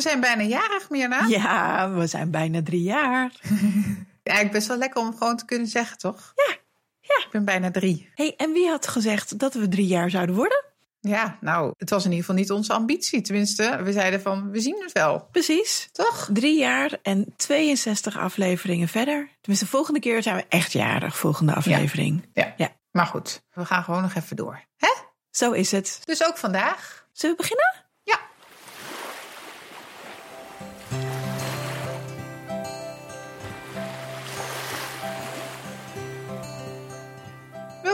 We zijn bijna jarig, Mirna. Ja, we zijn bijna drie jaar. Eigenlijk best wel lekker om gewoon te kunnen zeggen, toch? Ja, ja. Ik ben bijna drie. hey, en wie had gezegd dat we drie jaar zouden worden? Ja, nou, het was in ieder geval niet onze ambitie. Tenminste, we zeiden van, we zien het wel. Precies. Toch? Drie jaar en 62 afleveringen verder. Tenminste, volgende keer zijn we echt jarig, volgende aflevering. Ja. Ja. Maar goed, we gaan gewoon nog even door. Hè? Zo is het. Dus ook vandaag. Zullen we beginnen?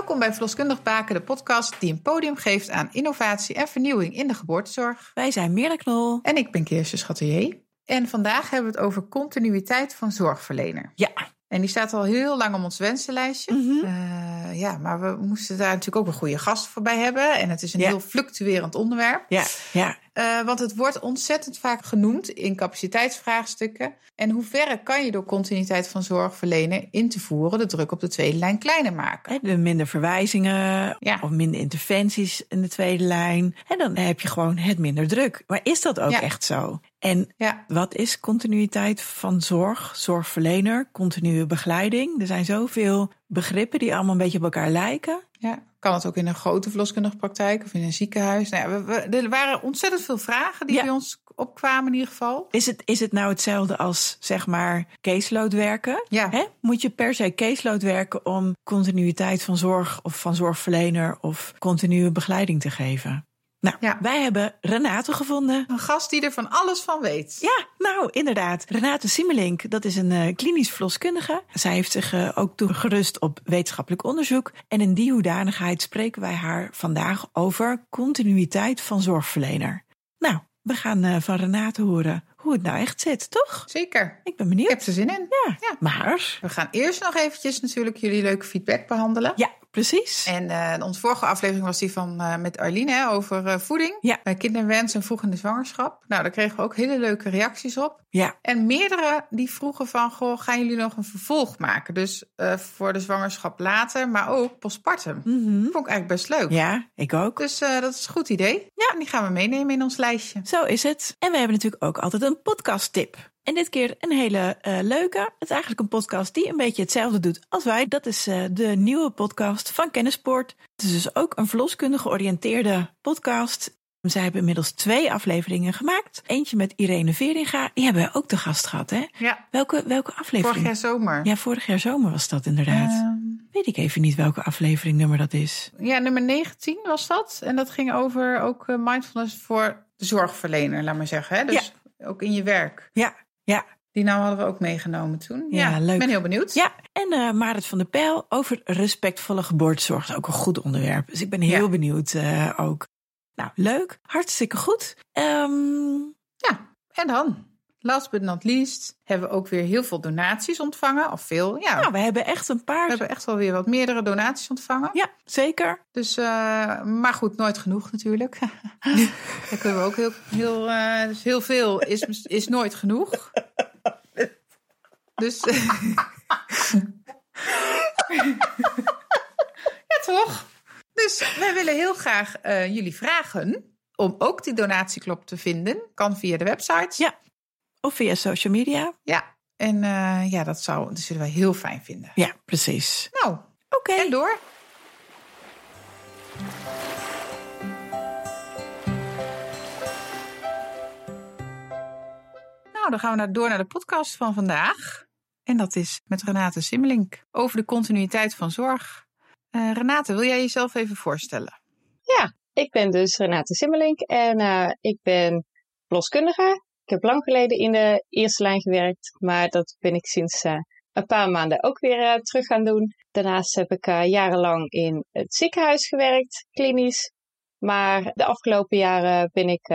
Welkom bij Verloskundig Baken, de podcast die een podium geeft aan innovatie en vernieuwing in de geboortezorg. Wij zijn Mirna Knol. En ik ben Kirsten Schatelier. En vandaag hebben we het over continuïteit van zorgverlener. Ja. En die staat al heel lang op ons wensenlijstje. Mhm. Eh, ja, maar we moesten daar natuurlijk ook een goede gast voorbij hebben. En het is een Ja. heel fluctuerend onderwerp. Ja, ja. Eh, want het wordt ontzettend vaak genoemd in capaciteitsvraagstukken. En hoe ver kan je door continuïteit van zorg verlenen in te voeren de druk op de tweede lijn kleiner maken? Hè, De minder verwijzingen Ja. of minder interventies in de tweede lijn. En dan heb je gewoon het minder druk. Maar is dat ook Ja. echt zo? En Ja, wat is continuïteit van zorg, zorgverlener, continue begeleiding? Er zijn zoveel begrippen die allemaal een beetje op elkaar lijken. Ja. Kan het ook in een grote verloskundige praktijk of in een ziekenhuis? Nou ja, we, we- er waren ontzettend veel vragen die Ja. bij ons opkwamen in ieder geval. Is het, is het nou hetzelfde als zeg maar caseload werken? Ja. Hè? Moet je per se caseload werken om continuïteit van zorg of van zorgverlener of continue begeleiding te geven? Nou, Ja. wij hebben Renate gevonden. Een gast die er van alles van weet. Ja, nou inderdaad. Renate Simmelink, dat is een eh, klinisch verloskundige. Zij heeft zich eh, ook toegerust op wetenschappelijk onderzoek. En in die hoedanigheid spreken wij haar vandaag over continuïteit van zorgverlener. Nou, we gaan eh, van Renate horen hoe het nou echt zit, toch? Zeker. Ik ben Ik benieuwd. heb er zin in. Ja, Ja. maar... We gaan eerst nog eventjes natuurlijk jullie leuke feedback behandelen. Ja, precies. En eh, onze vorige aflevering was die van eh, met Arlene hè, over eh, voeding. Ja. Bij kinderwens en vroeg in de zwangerschap. Nou, daar kregen we ook hele leuke reacties op. Ja, En meerdere die vroegen van, goh, gaan jullie nog een vervolg maken? Dus voor de zwangerschap later, maar ook postpartum. Mhm. Dat vond ik eigenlijk best leuk. ja ik ook. Dus dat is een goed idee. Ja, en die gaan we meenemen in ons lijstje. Zo is het. En we hebben natuurlijk ook altijd een podcast tip. En dit keer een hele eh, leuke. Het is eigenlijk een podcast die een beetje hetzelfde doet als wij. Dat is eh, de nieuwe podcast van Kennispoort. Het is dus ook een verloskundige georiënteerde podcast. Zij hebben inmiddels twee afleveringen gemaakt. Eentje met Irene Veringa. Die hebben we ook te gast gehad, hè? Ja, Welke, welke aflevering? vorig jaar zomer. Ja, vorig jaar zomer was dat inderdaad. Ehm, Weet ik even niet welke aflevering nummer dat is. ja, nummer 19 was dat. En dat ging over ook eh, mindfulness voor de zorgverlener, laat maar zeggen. Hè? Dus ook in je werk. Ja, ja. Die naam hadden we ook meegenomen toen. Ja, leuk. Ik ben heel benieuwd. Ja, en eh Marit van der Pijl over respectvolle geboortezorg. Ook een goed onderwerp. Dus ik ben heel Ja. benieuwd eh, ook. Nou, leuk. Hartstikke goed. Ehm, Ja, en dan, last but not least, hebben we ook weer heel veel donaties ontvangen. Of veel, ja. nou, we hebben echt een paar. we hebben echt wel weer wat meerdere donaties ontvangen. Ja, zeker. Dus, eh, maar goed, nooit genoeg natuurlijk. Daar kunnen we ook heel, heel, eh, dus heel veel is, is nooit genoeg. Dus. ja, toch? Dus wij willen heel graag eh, jullie vragen om ook die donatieklop te vinden. Kan via de website. Ja. Of via social media. Ja. En eh, ja, dat, zou, dat zullen wij heel fijn vinden. Ja, precies. Nou, Oké. en door. Nou, dan gaan we naar, door naar de podcast van vandaag. En dat is met Renate Simmelink over de continuïteit van zorg. Eh, Renate, wil jij jezelf even voorstellen? Ik ben dus Renate Simmelink en eh, ik ben verloskundige. Ik heb lang geleden in de eerste lijn gewerkt, maar dat ben ik sinds eh, een paar maanden ook weer eh, terug gaan doen. Daarnaast heb ik eh, jarenlang in het ziekenhuis gewerkt, klinisch. Maar de afgelopen jaren ben ik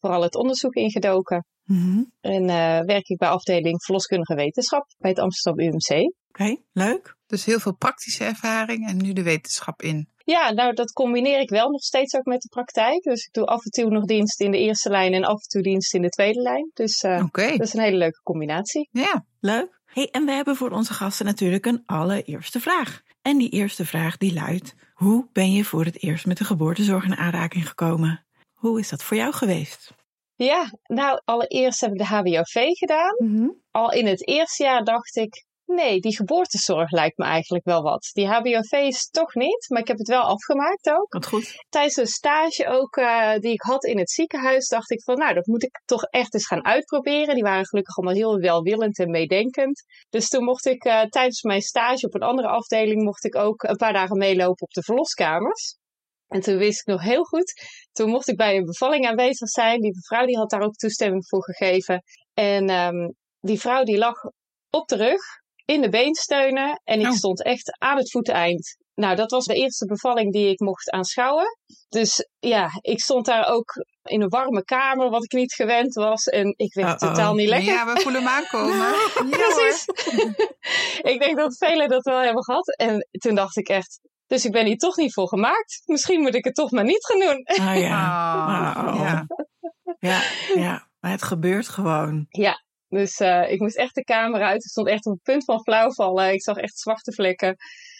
vooral het onderzoek ingedoken. Mhm. En werk ik bij afdeling verloskundige wetenschap bij het Amsterdam UMC. Oké, leuk. Dus heel veel praktische ervaring en nu de wetenschap in. Ja, nou dat combineer ik wel nog steeds ook met de praktijk. Dus ik doe af en toe nog dienst in de eerste lijn en af en toe dienst in de tweede lijn. Dus eh, dat is een hele leuke combinatie. ja. Leuk. Hey, en we hebben voor onze gasten natuurlijk een allereerste vraag. En die eerste vraag die luidt: Hoe ben je voor het eerst met de geboortezorg in aanraking gekomen? Hoe is dat voor jou geweest? Ja, nou, allereerst heb ik de HBOV gedaan. Mhm. Al in het eerste jaar dacht ik, nee, die geboortezorg lijkt me eigenlijk wel wat. Die HBOV is toch niet, maar ik heb het wel afgemaakt ook. Wat goed. Tijdens een stage ook eh, die ik had in het ziekenhuis, dacht ik van, nou, dat moet ik toch echt eens gaan uitproberen. Die waren gelukkig allemaal heel welwillend en meedenkend. Dus toen mocht ik eh, tijdens mijn stage op een andere afdeling, mocht ik ook een paar dagen meelopen op de verloskamers. En toen wist ik nog heel goed, toen mocht ik bij een bevalling aanwezig zijn. Die mevrouw die had daar ook toestemming voor gegeven. En ehm, die vrouw die lag op de rug, in de beensteunen. En ik Oh. stond echt aan het voeteneind. Nou, dat was de eerste bevalling die ik mocht aanschouwen. Dus ja, ik stond daar ook in een warme kamer, wat ik niet gewend was. En ik werd totaal niet lekker. Ja, we voelen hem aankomen. Ja. Precies. ik denk dat velen dat wel hebben gehad. En toen dacht ik echt, dus ik ben hier toch niet voor gemaakt. Misschien moet ik het toch maar niet gaan doen. Ah ja. Oh, Oh. ja. ja, ja. Maar het gebeurt gewoon. Dus eh, ik moest echt de kamer uit. Ik stond echt op het punt van flauwvallen. Ik zag echt zwarte vlekken.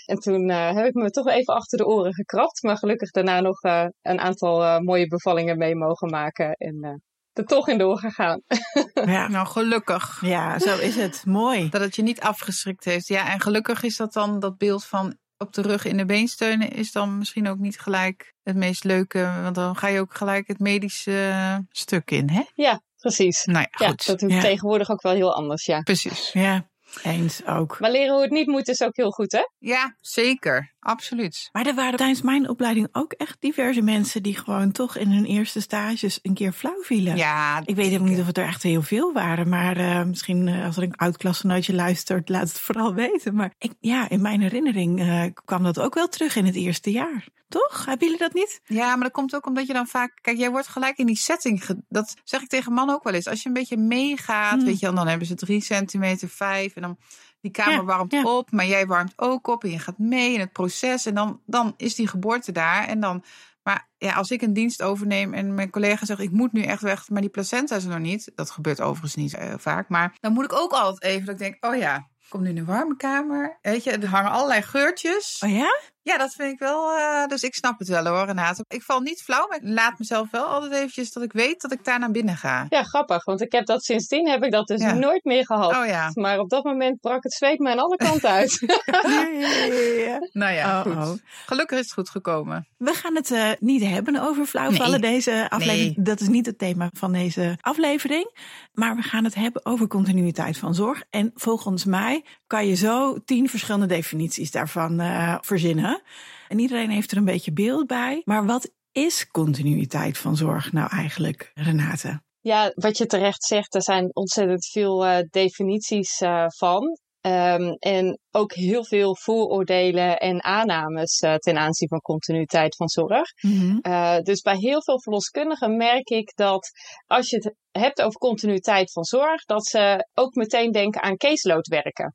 En toen eh, heb ik me toch even achter de oren gekrapt. Maar gelukkig daarna nog eh, een aantal eh, mooie bevallingen mee mogen maken. En eh, er toch in doorgegaan. Ja. Nou, gelukkig. ja, zo is het. Mooi. Dat het je niet afgeschrikt heeft. Ja, en gelukkig is dat dan dat beeld van op de rug in de beensteunen is dan misschien ook niet gelijk het meest leuke. Want dan ga je ook gelijk het medische stuk in, hè? Ja, precies. Nou ja, dat doe ik Ja. tegenwoordig ook wel heel anders, ja. Precies. Ja, eens ook. Maar leren hoe het niet moet is ook heel goed, hè? Ja, zeker. Absoluut. Maar er waren tijdens mijn opleiding ook echt diverse mensen die gewoon toch in hun eerste stages een keer flauw vielen. Ja, Ik weet helemaal niet of het er echt heel veel waren, maar eh, misschien eh, als er een oud-klasgenootje luistert, laat het vooral weten. Maar ik, ja, in mijn herinnering eh, kwam dat ook wel terug in het eerste jaar. Toch? Hebben jullie dat niet? Ja, maar dat komt ook omdat je dan vaak. Kijk, jij wordt gelijk in die setting. Dat zeg ik tegen mannen ook wel eens. Als je een beetje meegaat, Hmm. weet je dan hebben ze drie centimeter, vijf. En dan die kamer Ja, warmt ja. op, maar jij warmt ook op. En je gaat mee in het proces. En dan, dan is die geboorte daar. En dan. Maar ja, als ik een dienst overneem en mijn collega zegt: Ik moet nu echt weg, maar die placenta is er nog niet. Dat gebeurt overigens niet eh, vaak. Maar dan moet ik ook altijd even. Dat ik denk: Oh ja, ik kom nu in een warme kamer. Weet je, er hangen allerlei geurtjes. Oh ja? Ja, dat vind ik wel. eh, dus ik snap het wel hoor, Renate. Ik val niet flauw, maar ik laat mezelf wel altijd eventjes dat ik weet dat ik daar naar binnen ga. Ja, grappig. Want ik heb dat sindsdien heb ik dat dus Ja. nooit meer gehad. Oh ja. Maar op dat moment brak het zweet me aan alle kanten uit. Ja, ja, ja, ja. Nou ja, Oh, goed. oh. Gelukkig is het goed gekomen. We gaan het eh, niet hebben over flauwvallen Nee. deze aflevering. Nee. Dat is niet het thema van deze aflevering. Maar we gaan het hebben over continuïteit van zorg. En volgens mij kan je zo tien verschillende definities daarvan eh, verzinnen. En iedereen heeft er een beetje beeld bij. Maar wat is continuïteit van zorg nou eigenlijk, Renate? Ja, wat je terecht zegt, er zijn ontzettend veel eh, definities eh, van. Ehm, en ook heel veel vooroordelen en aannames eh, ten aanzien van continuïteit van zorg. Eh, dus bij heel veel verloskundigen merk ik dat als je het hebt over continuïteit van zorg, dat ze ook meteen denken aan caseload werken.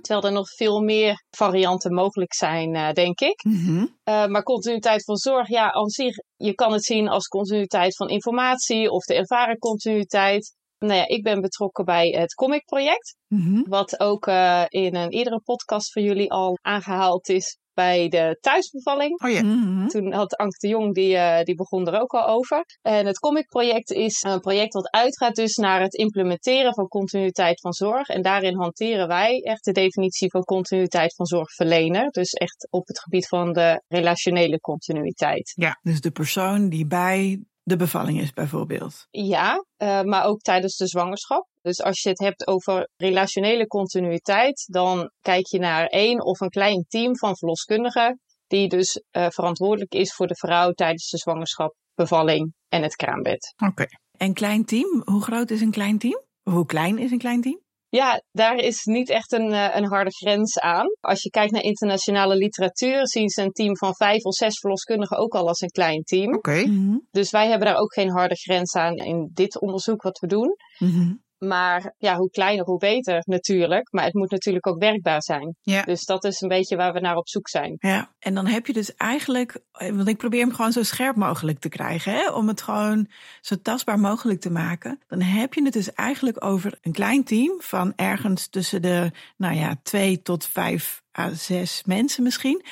Terwijl er nog veel meer varianten mogelijk zijn, eh, denk ik. Mhm. Maar continuïteit van zorg, ja, aan zich, je kan het zien als continuïteit van informatie of de ervaren continuïteit. Nou ja, ik ben betrokken bij het Comic-project, Mhm. wat ook uh, in een eerdere podcast van jullie al aangehaald is bij de thuisbevalling. Oh ja. Mhm. Toen had Anke de Jong, die, uh, die begon er ook al over. En het Comic-project is een project wat uitgaat dus naar het implementeren van continuïteit van zorg. En daarin hanteren wij echt de definitie van continuïteit van zorgverlener. Dus echt op het gebied van de relationele continuïteit. Dus de persoon die bij de bevalling is bijvoorbeeld. Ja, uh, maar ook tijdens de zwangerschap. Dus als je het hebt over relationele continuïteit, dan kijk je naar één of een klein team van verloskundigen, die dus uh, verantwoordelijk is voor de vrouw tijdens de zwangerschap, bevalling en het kraambed. Oké. Okay. En klein team, hoe groot is een klein team? Hoe klein is een klein team? Ja, daar is niet echt een, uh, een harde grens aan. Als je kijkt naar internationale literatuur, zien ze een team van vijf of zes verloskundigen ook al als een klein team. Oké. Okay. Mhm. Dus wij hebben daar ook geen harde grens aan in dit onderzoek wat we doen. Mhm. Maar ja, hoe kleiner, hoe beter natuurlijk. Maar het moet natuurlijk ook werkbaar zijn. Ja. Dus dat is een beetje waar we naar op zoek zijn. Ja, en dan heb je dus eigenlijk, want ik probeer hem gewoon zo scherp mogelijk te krijgen, hè? om het gewoon zo tastbaar mogelijk te maken. Dan heb je het dus eigenlijk over een klein team van ergens tussen de, nou ja, twee tot vijf à zes mensen misschien.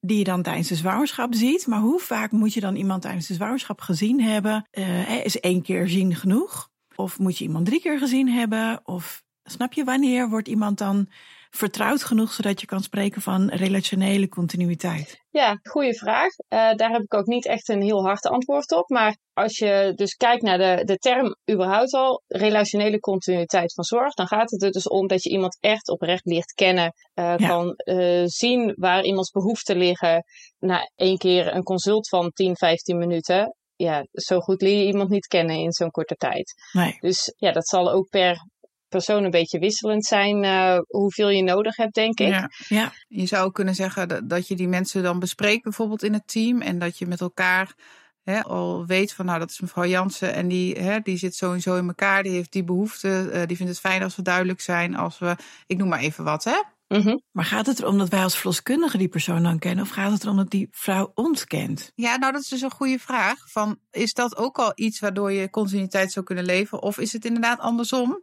die je dan tijdens de zwangerschap ziet. Maar hoe vaak moet je dan iemand tijdens de zwangerschap gezien hebben? Uh, is één keer zien genoeg? Of moet je iemand drie keer gezien hebben? Of snap je wanneer wordt iemand dan vertrouwd genoeg zodat je kan spreken van relationele continuïteit? Ja, goede vraag. Uh, daar heb ik ook niet echt een heel hard antwoord op. Maar als je dus kijkt naar de, de term überhaupt al, relationele continuïteit van zorg, dan gaat het er dus om dat je iemand echt oprecht leert kennen. Uh, ja. Kan uh, zien waar iemands behoeften liggen. Na één keer een consult van 10, 15 minuten ja, zo goed leer je iemand niet kennen in zo'n korte tijd. Nee. Dus ja, dat zal ook per persoon een beetje wisselend zijn uh, hoeveel je nodig hebt, denk ik. Ja, ja. Je zou kunnen zeggen dat, dat je die mensen dan bespreekt bijvoorbeeld in het team en dat je met elkaar hè, al weet van nou dat is mevrouw Jansen en die, hè, die zit sowieso in elkaar, die heeft die behoefte, uh, die vindt het fijn als we duidelijk zijn als we, ik noem maar even wat hè. Mm -hmm. Maar gaat het erom dat wij als verloskundige die persoon dan kennen? Of gaat het erom dat die vrouw ons kent? Ja, nou dat is dus een goede vraag. Van, is dat ook al iets waardoor je continuïteit zou kunnen leven? Of is het inderdaad andersom?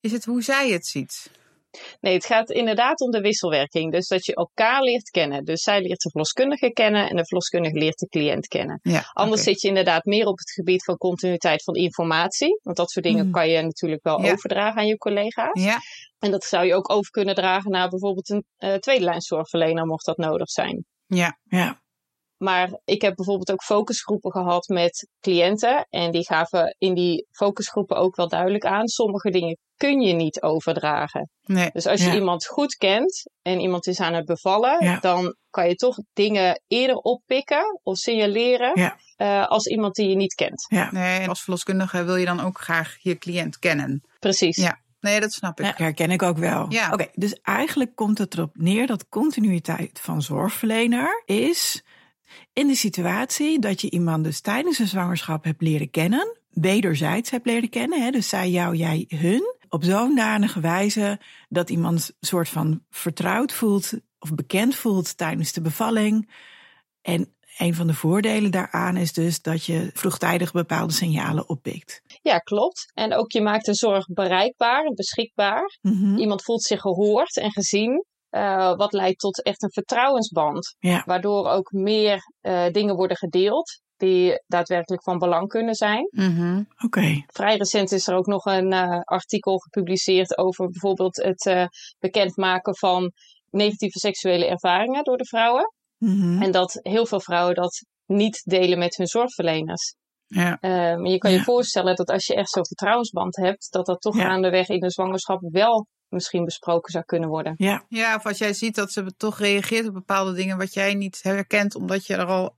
Is het hoe zij het ziet? Nee, het gaat inderdaad om de wisselwerking. Dus dat je elkaar leert kennen. Dus zij leert de verloskundige kennen en de verloskundige leert de cliënt kennen. Ja, Anders okay. zit je inderdaad meer op het gebied van continuïteit van informatie. Want dat soort dingen Mm. kan je natuurlijk wel Ja. overdragen aan je collega's. Ja, En dat zou je ook over kunnen dragen naar bijvoorbeeld een uh, tweede lijn zorgverlener, mocht dat nodig zijn. ja, Ja, Maar ik heb bijvoorbeeld ook focusgroepen gehad met cliënten. En die gaven in die focusgroepen ook wel duidelijk aan. Sommige dingen kun je niet overdragen. nee. Dus als je Ja. iemand goed kent en iemand is aan het bevallen, Ja. dan kan je toch dingen eerder oppikken of signaleren Ja. uh, als iemand die je niet kent. ja. Nee, en als verloskundige wil je dan ook graag je cliënt kennen. Precies. Ja. Nee, dat snap ik. Ja, herken ik ook wel. Ja. Oké, dus eigenlijk komt het erop neer dat continuïteit van zorgverlener is in de situatie dat je iemand dus tijdens een zwangerschap hebt leren kennen, wederzijds hebt leren kennen, hè, dus zij jou, jij hun, op zo'n danige wijze dat iemand een soort van vertrouwd voelt of bekend voelt tijdens de bevalling. En een van de voordelen daaraan is dus dat je vroegtijdig bepaalde signalen oppikt. Ja, klopt. En ook je maakt de zorg bereikbaar en beschikbaar. Mhm. Iemand voelt zich gehoord en gezien. Uh, wat leidt tot echt een vertrouwensband. Ja. Waardoor ook meer uh, dingen worden gedeeld die daadwerkelijk van belang kunnen zijn. Mhm. Oké. Vrij recent is er ook nog een uh, artikel gepubliceerd over bijvoorbeeld het bekendmaken van negatieve seksuele ervaringen door de vrouwen. Mhm. En dat heel veel vrouwen dat niet delen met hun zorgverleners. Ja. Maar je kan je voorstellen dat als je echt zo'n vertrouwensband hebt, dat dat toch aan de weg in de zwangerschap wel misschien besproken zou kunnen worden. Ja, ja, of als jij ziet dat ze toch reageert op bepaalde dingen wat jij niet herkent, omdat je er al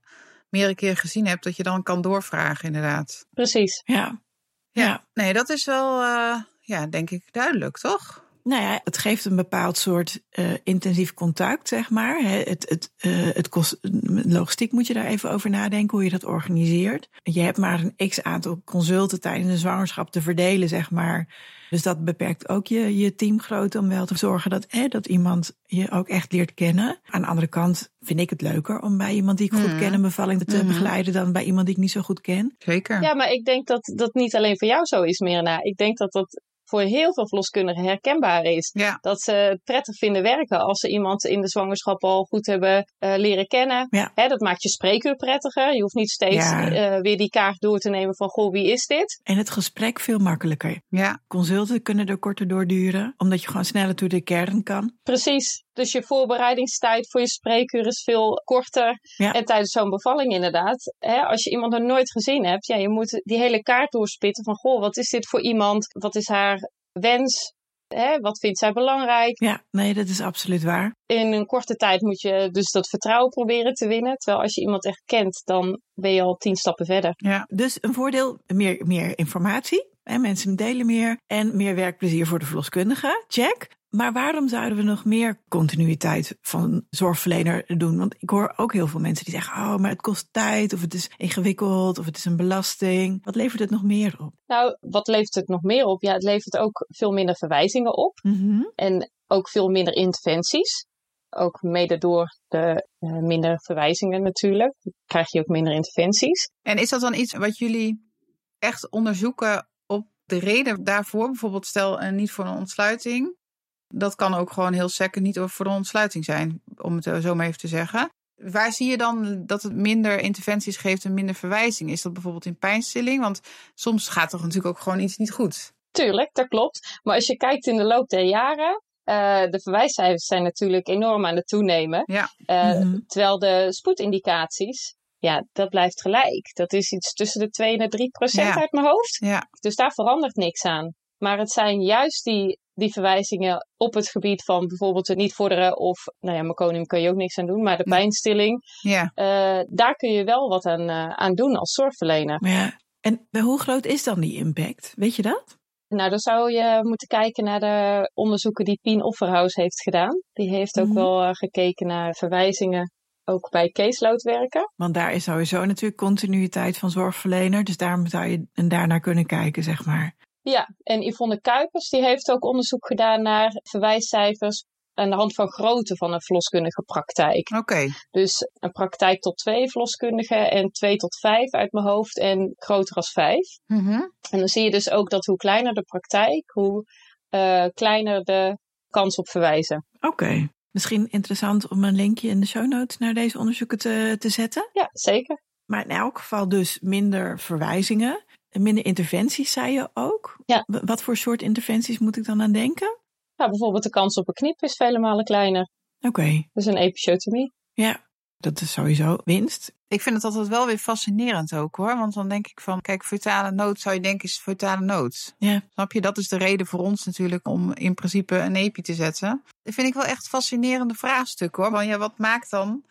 meerdere keer gezien hebt, dat je dan kan doorvragen, inderdaad. Precies. ja. Ja. Ja. Nee, dat is wel, uh, ja, denk ik duidelijk, toch? Nou ja, het geeft een bepaald soort uh, intensief contact, zeg maar. Het, het, uh, het kost, logistiek moet je daar even over nadenken, hoe je dat organiseert. Je hebt maar een x aantal consulten tijdens een zwangerschap te verdelen, zeg maar. Dus dat beperkt ook je, je teamgrootte om wel te zorgen dat, eh, dat iemand je ook echt leert kennen. Aan de andere kant vind ik het leuker om bij iemand die ik goed Mhm. ken een bevalling te Mhm. begeleiden dan bij iemand die ik niet zo goed ken. Zeker. Ja, maar ik denk dat dat niet alleen voor jou zo is, Mirna. Ik denk dat dat voor heel veel verloskundigen herkenbaar is. Ja. Dat ze het prettig vinden werken als ze iemand in de zwangerschap al goed hebben uh, leren kennen. Ja. Hè, dat maakt je spreekuur prettiger. Je hoeft niet steeds Ja. uh, weer die kaart door te nemen van, goh, wie is dit? En het gesprek veel makkelijker. Ja. Consulten kunnen er korter door duren, omdat je gewoon sneller door de kern kan. Precies. Dus je voorbereidingstijd voor je spreekuur is veel korter. Ja. En tijdens zo'n bevalling inderdaad. Hè, als je iemand nog nooit gezien hebt, ja, je moet die hele kaart doorspitten van, goh, wat is dit voor iemand? Wat is haar wens? Hè, wat vindt zij belangrijk? Ja, nee, dat is absoluut waar. In een korte tijd moet je dus dat vertrouwen proberen te winnen. Terwijl als je iemand echt kent, dan ben je al tien stappen verder. Ja. Dus een voordeel, meer, meer informatie. Hè, mensen delen meer en meer werkplezier voor de verloskundige. Check. Maar waarom zouden we nog meer continuïteit van zorgverlener doen? Want ik hoor ook heel veel mensen die zeggen: Oh, maar het kost tijd, of het is ingewikkeld, of het is een belasting. Wat levert het nog meer op? Nou, wat levert het nog meer op? Ja, het levert ook veel minder verwijzingen op. Mm -hmm. En ook veel minder interventies. Ook mede door de uh, minder verwijzingen natuurlijk. Krijg je ook minder interventies. En is dat dan iets wat jullie echt onderzoeken op de reden daarvoor? Bijvoorbeeld stel uh, niet voor een ontsluiting. Dat kan ook gewoon heel second niet voor de ontsluiting zijn, om het zo maar even te zeggen. waar zie je dan dat het minder interventies geeft en minder verwijzing? Is dat bijvoorbeeld in pijnstilling? Want soms gaat er natuurlijk ook gewoon iets niet goed. Tuurlijk, dat klopt. Maar als je kijkt in de loop der jaren, uh, de verwijscijfers zijn natuurlijk enorm aan het toenemen. Ja. Uh, Mhm. Terwijl de spoedindicaties, ja, dat blijft gelijk. Dat is iets tussen de 2 en de 3 procent Ja. uit mijn hoofd. Ja, Dus daar verandert niks aan. Maar het zijn juist die, die verwijzingen op het gebied van bijvoorbeeld het niet vorderen of, nou ja, meconium kun je ook niks aan doen, maar de pijnstilling, ja. eh, daar kun je wel wat aan, eh, aan doen als zorgverlener. Ja, en hoe groot is dan die impact? Weet je dat? Nou, dan zou je moeten kijken naar de onderzoeken die Pien Offerhaus heeft gedaan. Die heeft ook Mhm. wel eh, gekeken naar verwijzingen, ook bij caseload werken. Want daar is sowieso natuurlijk continuïteit van zorgverlener. Dus daarom zou je en daarnaar kunnen kijken, zeg maar. Ja, en Yvonne Kuipers die heeft ook onderzoek gedaan naar verwijscijfers aan de hand van grootte van een verloskundige praktijk. Oké. Dus een praktijk tot twee verloskundigen en twee tot vijf uit mijn hoofd en groter als vijf. Mhm. En dan zie je dus ook dat hoe kleiner de praktijk, hoe eh, kleiner de kans op verwijzen. Oké. Misschien interessant om een linkje in de show notes naar deze onderzoeken te, te zetten. Ja, zeker. Maar in elk geval dus minder verwijzingen. En minder interventies, zei je ook. Ja. Wat voor soort interventies moet ik dan aan denken? Nou, bijvoorbeeld de kans op een knip is vele malen kleiner. Oké, Dus een episiotomie. ja. Dat is sowieso winst. Ik vind het altijd wel weer fascinerend ook hoor. Want dan denk ik van, kijk, fetale nood zou je denken is fetale nood. Ja. Snap je? Dat is de reden voor ons natuurlijk om in principe een epi te zetten. Dat vind ik wel echt fascinerende vraagstuk hoor. Want ja, wat maakt dan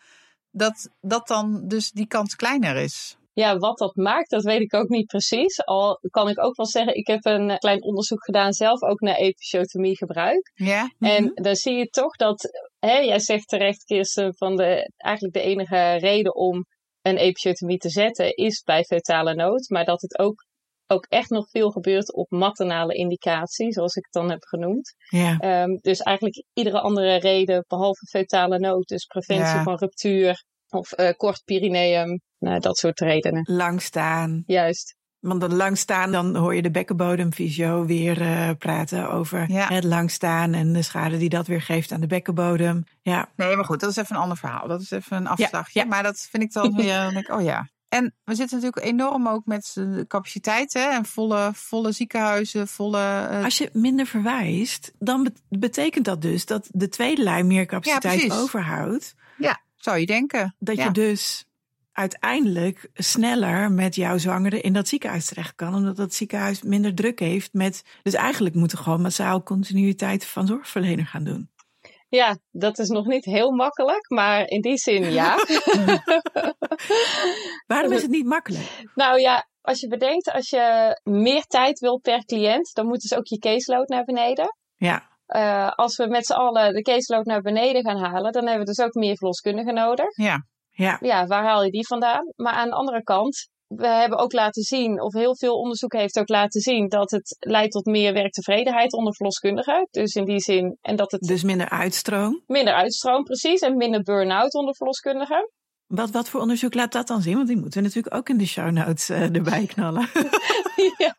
dat, dat dan dus die kans kleiner is? Ja, wat dat maakt, dat weet ik ook niet precies. Al kan ik ook wel zeggen, ik heb een eh, klein onderzoek gedaan zelf ook naar episiotomie gebruik. Ja? En dan zie je toch dat, hè, jij zegt terecht Kirsten, van de, eigenlijk de enige reden om een episiotomie te zetten is bij fetale nood. Maar dat het ook, ook echt nog veel gebeurt op maternale indicatie, zoals ik het dan heb genoemd. Ja. Ehm, dus eigenlijk iedere andere reden behalve fetale nood, dus preventie Ja. van ruptuur of eh, kort perineum, nou, dat soort redenen. Lang staan. Juist. Want dan lang staan, dan hoor je de bekkenbodemfysio weer eh, praten over Ja. het lang staan en de schade die dat weer geeft aan de bekkenbodem. Ja, Nee, maar goed, dat is even een ander verhaal. Dat is even een afslagje. ja. Maar dat vind ik dan weer, dan denk ik, oh ja. En we zitten natuurlijk enorm ook met de capaciteit hè? en volle, volle ziekenhuizen, volle... eh, als je minder verwijst, dan bet- betekent dat dus dat de tweede lijn meer capaciteit precies. overhoudt. ja, zou je denken. Dat Ja. je dus uiteindelijk sneller met jouw zwangere in dat ziekenhuis terecht kan. Omdat dat ziekenhuis minder druk heeft met... Dus eigenlijk moeten we gewoon massaal continuïteit van zorgverlener gaan doen. Ja, dat is nog niet heel makkelijk, maar in die zin ja. Waarom is het niet makkelijk? nou ja, als je bedenkt, als je meer tijd wil per cliënt, dan moet dus ook je caseload naar beneden. Ja, Eh, als we met z'n allen de caseload naar beneden gaan halen, dan hebben we dus ook meer verloskundigen nodig. Ja, ja, Ja, waar haal je die vandaan? Maar aan de andere kant, we hebben ook laten zien, of heel veel onderzoek heeft ook laten zien, dat het leidt tot meer werktevredenheid onder verloskundigen. Dus in die zin, en dat het dus minder uitstroom. minder uitstroom precies, en minder burn-out onder verloskundigen. Wat, wat voor onderzoek laat dat dan zien? Want die moeten we natuurlijk ook in de show notes eh, erbij knallen. ja.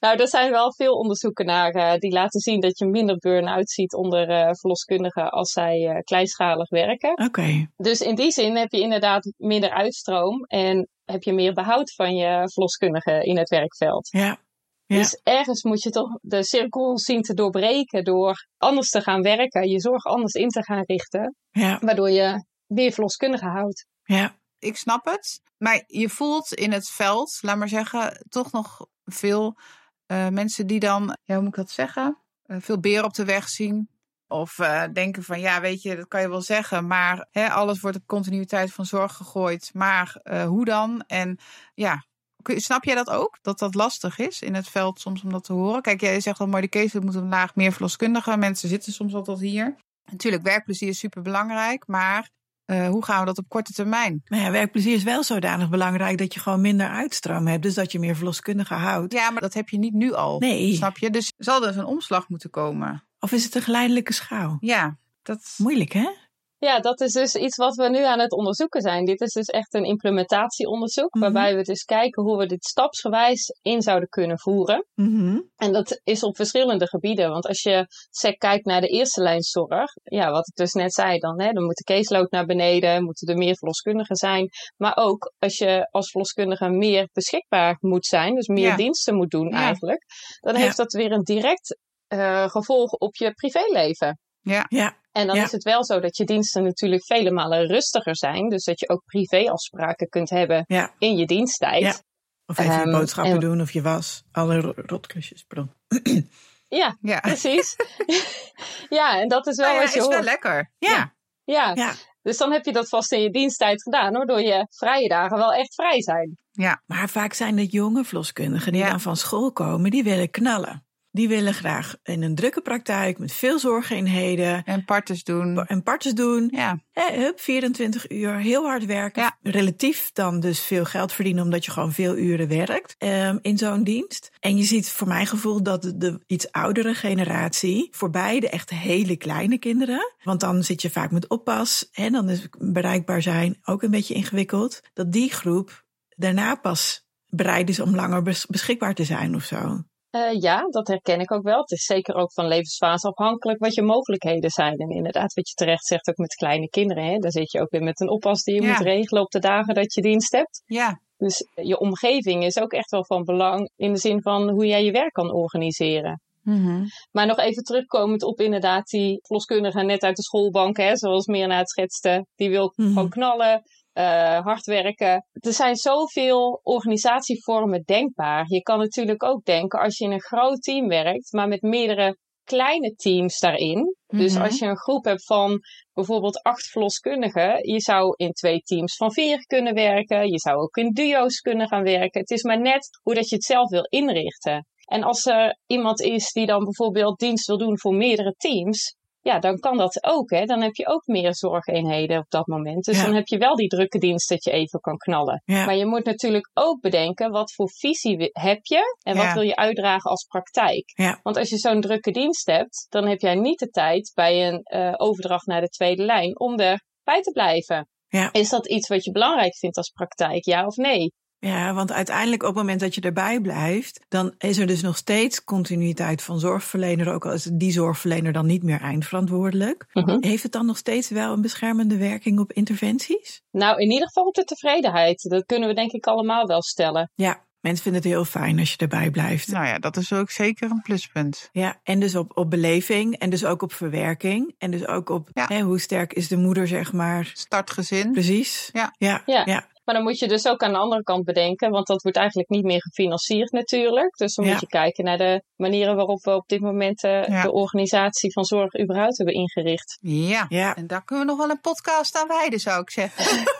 Nou, er zijn wel veel onderzoeken naar eh, die laten zien dat je minder burn-out ziet onder eh, verloskundigen als zij kleinschalig werken. Oké, Dus in die zin heb je inderdaad minder uitstroom en heb je meer behoud van je verloskundigen in het werkveld. ja. Ja. Dus ergens moet je toch de cirkel zien te doorbreken door anders te gaan werken, je zorg anders in te gaan richten, Ja, waardoor je meer verloskundigen houdt. ja, ik snap het. Maar je voelt in het veld, laat maar zeggen, toch nog veel eh, mensen die dan, ja, hoe moet ik dat zeggen? Eh, veel beren op de weg zien. Of eh, denken van, ja, weet je, dat kan je wel zeggen. Maar hè, alles wordt op continuïteit van zorg gegooid. Maar hoe dan? En ja, snap jij dat ook? Dat dat lastig is in het veld soms om dat te horen? Kijk, jij zegt al mooi, de case moet omlaag, meer verloskundigen. Mensen zitten soms al tot hier. Natuurlijk, werkplezier is super belangrijk. Maar eh, hoe gaan we dat op korte termijn? Nou ja, werkplezier is wel zodanig belangrijk dat je gewoon minder uitstroom hebt. Dus dat je meer verloskundigen houdt. Ja, maar dat heb je niet nu al. Nee. Snap je? Dus zal er een omslag moeten komen. Of is het een geleidelijke schouw? Ja, dat. Moeilijk, hè? Ja, dat is dus iets wat we nu aan het onderzoeken zijn. Dit is dus echt een implementatieonderzoek, Mhm. waarbij we dus kijken hoe we dit stapsgewijs in zouden kunnen voeren. Mhm. En dat is op verschillende gebieden. Want als je kijkt naar de eerste lijn zorg, ja, wat ik dus net zei, dan, hè, dan moet de caseload naar beneden, moeten er meer verloskundigen zijn. Maar ook als je als verloskundige meer beschikbaar moet zijn, dus meer Ja. diensten moet doen Ja. eigenlijk, dan Ja. heeft dat weer een direct eh, gevolg op je privéleven. Ja, Ja, En dan Ja. is het wel zo dat je diensten natuurlijk vele malen rustiger zijn. Dus dat je ook privéafspraken kunt hebben ja, in je diensttijd. Ja. Of even je Ehm, boodschappen en- doen of je was. Alle ro- rotklusjes, pardon. Ja, ja. precies. ja, en dat is wel Nou ja, wat je is wel lekker. Ja. Ja. Ja. dus dan heb je dat vast in je diensttijd gedaan, waardoor je vrije dagen wel echt vrij zijn. Maar vaak zijn het jonge verloskundigen die Ja. dan van school komen, die willen knallen. Die willen graag in een drukke praktijk met veel zorgeenheden En partes doen. en partjes doen. Ja, hup, 24 uur, heel hard werken. Ja. Relatief dan dus veel geld verdienen omdat je gewoon veel uren werkt ehm, in zo'n dienst. En je ziet voor mijn gevoel dat de, de iets oudere generatie, voor beide echt hele kleine kinderen, want dan zit je vaak met oppas en dan is bereikbaar zijn ook een beetje ingewikkeld, dat die groep daarna pas bereid is om langer bes- beschikbaar te zijn of zo. Eh, ja, dat herken ik ook wel. Het is zeker ook van levensfase afhankelijk wat je mogelijkheden zijn. En inderdaad, wat je terecht zegt, ook met kleine kinderen. Hè? Dan zit je ook weer met een oppas die je Ja. moet regelen op de dagen dat je dienst hebt. ja, Dus je omgeving is ook echt wel van belang in de zin van hoe jij je werk kan organiseren. Mhm. Maar nog even terugkomend op inderdaad die verloskundige net uit de schoolbank, hè, zoals Mirna het schetste. Die wil Mhm. gewoon knallen, eh, hard werken. Er zijn zoveel organisatievormen denkbaar. Je kan natuurlijk ook denken als je in een groot team werkt, maar met meerdere kleine teams daarin. Dus Mhm. als je een groep hebt van bijvoorbeeld acht verloskundigen, je zou in twee teams van vier kunnen werken. Je zou ook in duo's kunnen gaan werken. Het is maar net hoe dat je het zelf wil inrichten. En als er iemand is die dan bijvoorbeeld dienst wil doen voor meerdere teams, ja, dan kan dat ook. Hè? Dan heb je ook meer zorgeenheden op dat moment. Dus Ja. dan heb je wel die drukke dienst dat je even kan knallen. Ja. Maar je moet natuurlijk ook bedenken wat voor visie heb je en wat Ja. wil je uitdragen als praktijk. Want als je zo'n drukke dienst hebt, dan heb jij niet de tijd bij een eh, overdracht naar de tweede lijn om erbij te blijven. Is dat iets wat je belangrijk vindt als praktijk, ja of nee? Ja, want uiteindelijk op het moment dat je erbij blijft, dan is er dus nog steeds continuïteit van zorgverlener, ook al is die zorgverlener dan niet meer eindverantwoordelijk. Mhm. Heeft het dan nog steeds wel een beschermende werking op interventies? Nou, in ieder geval op de tevredenheid. Dat kunnen we denk ik allemaal wel stellen. Ja, mensen vinden het heel fijn als je erbij blijft. Nou ja, dat is ook zeker een pluspunt. Ja, en dus op, op beleving en dus ook op verwerking en dus ook op Ja. hè, hoe sterk is de moeder, zeg maar. Startgezin. Precies. Ja. Ja. Ja. ja. Maar dan moet je dus ook aan de andere kant bedenken, want dat wordt eigenlijk niet meer gefinancierd natuurlijk. Dus dan Ja. moet je kijken naar de manieren waarop we op dit moment eh, Ja. de organisatie van zorg überhaupt hebben ingericht. Ja. Ja. En daar kunnen we nog wel een podcast aan wijden, zou ik zeggen.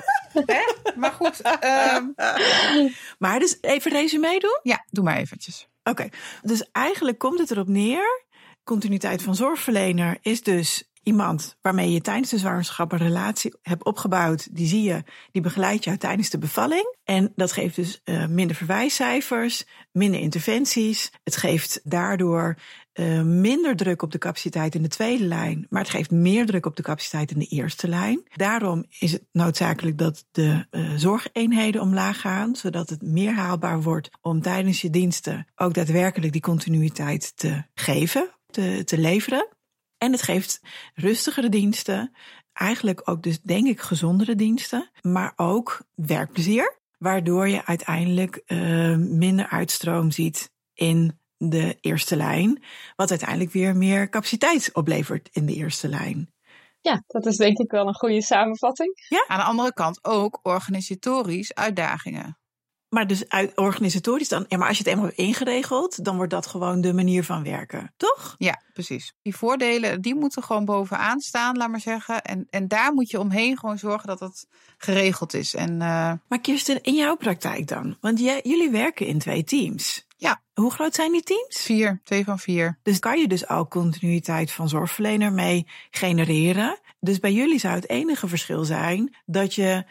Hè? Maar goed, ehm, Maar dus even resume doen? ja, doe maar eventjes. Oké, dus eigenlijk komt het erop neer. Continuïteit van zorgverlener is dus iemand waarmee je tijdens de zwangerschap een relatie hebt opgebouwd. Die zie je, die begeleidt jou tijdens de bevalling. En dat geeft dus eh, minder verwijscijfers, minder interventies. Het geeft daardoor eh, minder druk op de capaciteit in de tweede lijn, maar het geeft meer druk op de capaciteit in de eerste lijn. Daarom is het noodzakelijk dat de eh, zorgeenheden omlaag gaan, zodat het meer haalbaar wordt om tijdens je diensten ook daadwerkelijk die continuïteit te geven, te leveren. En het geeft rustigere diensten, eigenlijk ook dus denk ik gezondere diensten, maar ook werkplezier, waardoor je uiteindelijk eh, minder uitstroom ziet in de eerste lijn, wat uiteindelijk weer meer capaciteit oplevert in de eerste lijn. Ja, dat is denk ik wel een goede samenvatting. Aan de andere kant ook organisatorisch uitdagingen. Maar dus uit organisatorisch dan, ja, maar als je het eenmaal hebt ingeregeld, dan wordt dat gewoon de manier van werken, toch? Ja, precies. Die voordelen, die moeten gewoon bovenaan staan, laat maar zeggen. En, en daar moet je omheen gewoon zorgen dat het geregeld is. En eh, Maar Kirsten, in jouw praktijk dan? Want jij, jullie werken in twee teams. Ja. Hoe groot zijn die teams? vier, twee van vier. Dus kan je dus ook continuïteit van zorgverlener mee genereren. Dus bij jullie zou het enige verschil zijn dat je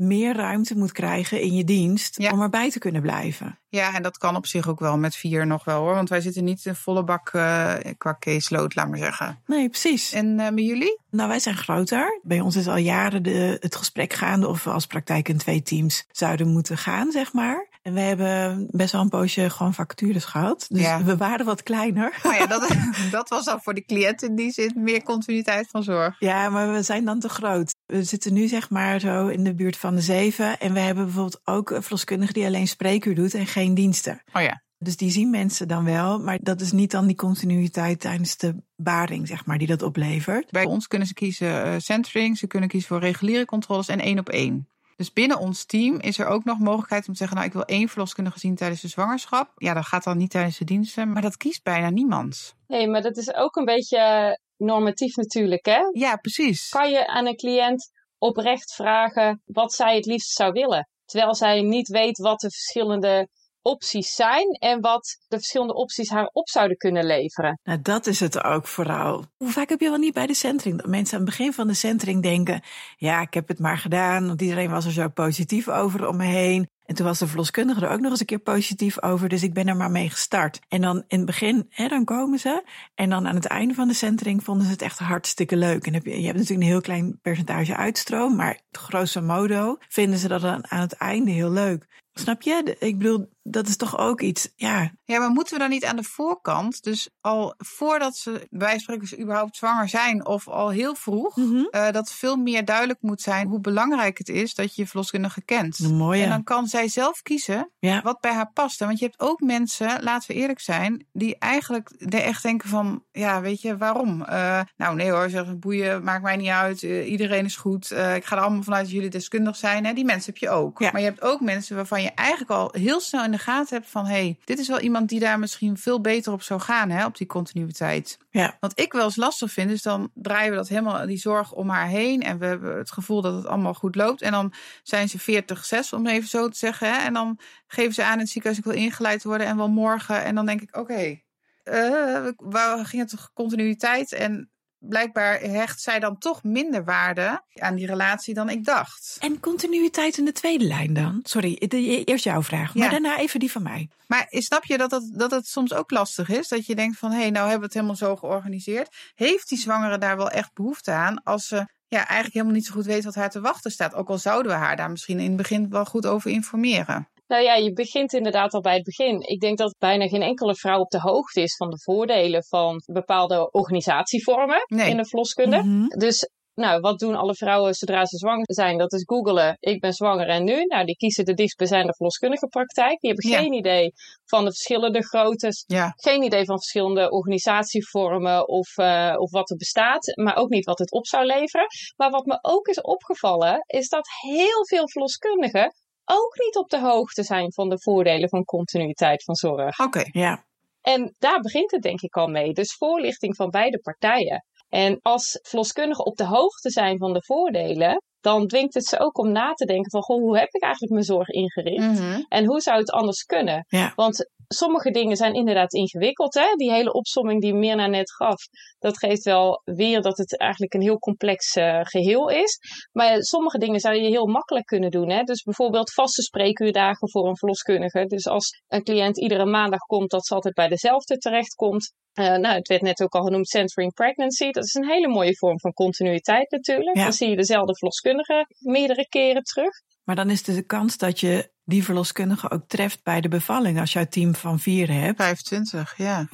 meer ruimte moet krijgen in je dienst Ja. om erbij te kunnen blijven. Ja, en dat kan op zich ook wel met vier nog wel hoor. Want wij zitten niet in volle bak eh, qua caseload, laat maar zeggen. Nee, precies. En eh, met jullie? Nou, wij zijn groter. Bij ons is al jaren de, het gesprek gaande of we als praktijk in twee teams zouden moeten gaan, zeg maar. En we hebben best wel een poosje gewoon vacatures gehad. Dus Ja. we waren wat kleiner. Nou ja, dat, dat was dan voor de cliënt in die zin meer continuïteit van zorg. Ja, maar we zijn dan te groot. We zitten nu zeg maar zo in de buurt van de zeven. En we hebben bijvoorbeeld ook een verloskundige die alleen spreekuur doet en geen diensten. Oh ja. Dus die zien mensen dan wel, maar dat is niet dan die continuïteit tijdens de baring, zeg maar, die dat oplevert. Bij ons kunnen ze kiezen eh centering, ze kunnen kiezen voor reguliere controles en één op één. Dus binnen ons team is er ook nog mogelijkheid om te zeggen: Nou, ik wil één verloskundige zien tijdens de zwangerschap. Ja, dat gaat dan niet tijdens de diensten, maar dat kiest bijna niemand. Nee, maar dat is ook een beetje normatief natuurlijk, hè? Ja, precies. Kan je aan een cliënt oprecht vragen wat zij het liefst zou willen? Terwijl zij niet weet wat de verschillende opties zijn en wat de verschillende opties haar op zouden kunnen leveren. Nou, dat is het ook vooral. Hoe vaak heb je wel niet bij de centering dat mensen aan het begin van de centering denken: ja, ik heb het maar gedaan, want iedereen was er zo positief over om me heen. En toen was de verloskundige er ook nog eens een keer positief over, dus ik ben er maar mee gestart. En dan in het begin, hè, dan komen ze. En dan aan het einde van de centering vonden ze het echt hartstikke leuk. En heb je, je hebt natuurlijk een heel klein percentage uitstroom, maar grosso modo vinden ze dat dan aan het einde heel leuk. Snap je? Ik bedoel, dat is toch ook iets, ja, Ja, maar moeten we dan niet aan de voorkant, dus al voordat ze bij wijze van spreken ze überhaupt zwanger zijn of al heel vroeg, Mhm. eh, dat veel meer duidelijk moet zijn hoe belangrijk het is dat je je verloskundige kent. een mooie. En dan kan zij zelf kiezen Ja. wat bij haar past. Want je hebt ook mensen, laten we eerlijk zijn, die eigenlijk de- echt denken van, ja, weet je, waarom? Eh, nou nee hoor, zeggen boeien, maakt mij niet uit. eh, iedereen is goed. Ik ga er allemaal vanuit dat jullie deskundig zijn. Hè? Die mensen heb je ook. Ja. Maar je hebt ook mensen waarvan je eigenlijk al heel snel in de gaten hebt van, hé, hey, dit is wel iemand die daar misschien veel beter op zou gaan, hè, op die continuïteit. Ja. Wat ik wel eens lastig vind, is dan draaien we dat helemaal, die zorg om haar heen. En we hebben het gevoel dat het allemaal goed loopt. En dan zijn ze 40, 6, om even zo te zeggen. Hè? En dan geven ze aan in het ziekenhuis, ik wil ingeleid worden. En wel morgen. En dan denk ik, oké, eh, waar ging het toch continuïteit? En blijkbaar hecht zij dan toch minder waarde aan die relatie dan ik dacht. En continuïteit in de tweede lijn dan? Sorry, de- eerst jouw vraag, maar Ja. daarna even die van mij. Maar snap je dat het, dat het soms ook lastig is? Dat je denkt van, hé, hey, nou hebben we het helemaal zo georganiseerd. Heeft die zwangere daar wel echt behoefte aan als ze ja, eigenlijk helemaal niet zo goed weet wat haar te wachten staat? Ook al zouden we haar daar misschien in het begin wel goed over informeren. Nou ja, je begint inderdaad al bij het begin. Ik denk dat bijna geen enkele vrouw op de hoogte is van de voordelen van bepaalde organisatievormen Nee. in de verloskunde. Mhm. Dus nou, wat doen alle vrouwen zodra ze zwanger zijn? Dat is googelen, ik ben zwanger en nu. Nou, die kiezen de dichtstbijzijnde verloskundige praktijk. Die hebben Ja. geen idee van de verschillende groottes. Ja, Geen idee van verschillende organisatievormen of, eh, of wat er bestaat. Maar ook niet wat het op zou leveren. Maar wat me ook is opgevallen, is dat heel veel verloskundigen ook niet op de hoogte zijn van de voordelen van continuïteit van zorg. oké. Ja, En daar begint het denk ik al mee. Dus voorlichting van beide partijen. En als verloskundigen op de hoogte zijn van de voordelen, dan dwingt het ze ook om na te denken van, goh, hoe heb ik eigenlijk mijn zorg ingericht? Mhm. En hoe zou het anders kunnen? ja. Want sommige dingen zijn inderdaad ingewikkeld. Hè? Die hele opsomming die Mirna net gaf, dat geeft wel weer dat het eigenlijk een heel complex eh, geheel is. Maar sommige dingen zou je heel makkelijk kunnen doen. Hè? Dus bijvoorbeeld vaste spreekuurdagen voor een verloskundige. Dus als een cliënt iedere maandag komt, dat ze altijd bij dezelfde terechtkomt. Eh nou, het werd net ook al genoemd centering pregnancy. Dat is een hele mooie vorm van continuïteit natuurlijk. Ja. Dan zie je dezelfde verloskundige meerdere keren terug. Maar dan is de kans dat je die verloskundige ook treft bij de bevalling. Als je een team van vier hebt, 25, ja.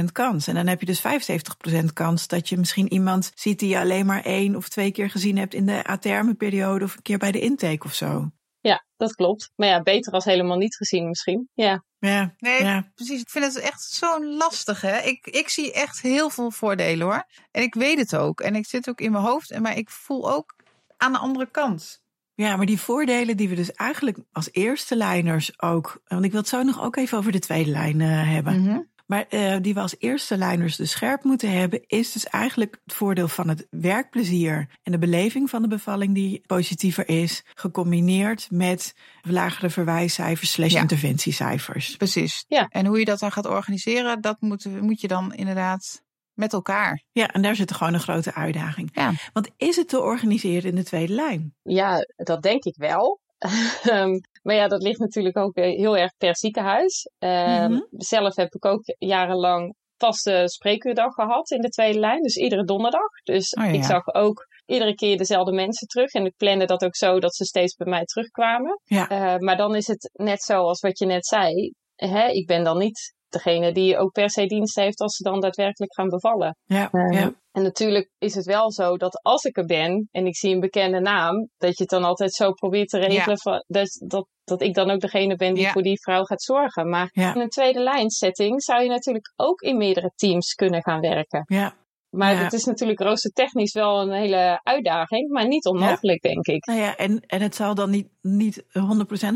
25% kans. En dan heb je dus 75% kans dat je misschien iemand ziet die je alleen maar één of twee keer gezien hebt in de aterme periode of een keer bij de intake of zo. Ja, dat klopt. Maar ja, beter als helemaal niet gezien misschien. Ja. Ja, Nee, ja. precies. Ik vind het echt zo lastig, hè. Ik, ik zie echt heel veel voordelen, hoor. En ik weet het ook. En ik zit ook in mijn hoofd. En Maar ik voel ook aan de andere kant. Ja, maar die voordelen die we dus eigenlijk als eerste lijners ook. Want ik wil het zo nog ook even over de tweede lijn eh, hebben. Mhm. Maar eh, die we als eerste lijners dus scherp moeten hebben, is dus eigenlijk het voordeel van het werkplezier en de beleving van de bevalling die positiever is, gecombineerd met lagere verwijscijfers slash Ja. interventiecijfers. Precies. Ja. En hoe je dat dan gaat organiseren, dat moet, moet je dan inderdaad met elkaar. Ja, en daar zit gewoon een grote uitdaging. Ja. Want is het te organiseren in de tweede lijn? Ja, dat denk ik wel. Ehm, maar ja, dat ligt natuurlijk ook weer heel erg per ziekenhuis. Ehm, Mhm. Zelf heb ik ook jarenlang vaste spreekuurdag gehad in de tweede lijn. Dus iedere donderdag. Dus Oh ja. ik zag ook iedere keer dezelfde mensen terug. En ik plande dat ook zo dat ze steeds bij mij terugkwamen. Ja. Eh, maar dan is het net zo als wat je net zei. Hè? Ik ben dan niet degene die ook per se dienst heeft als ze dan daadwerkelijk gaan bevallen. Ja, Eh, ja. En natuurlijk is het wel zo dat als ik er ben en ik zie een bekende naam, dat je het dan altijd zo probeert te regelen van, dat, dat, dat ik dan ook degene ben die Ja. voor die vrouw gaat zorgen. Maar in een tweede lijn setting zou je natuurlijk ook in meerdere teams kunnen gaan werken. ja. Maar Ja. het is natuurlijk roostertechnisch wel een hele uitdaging, maar niet onmogelijk, denk ik. Nou ja, en, en het zal dan niet, niet 100%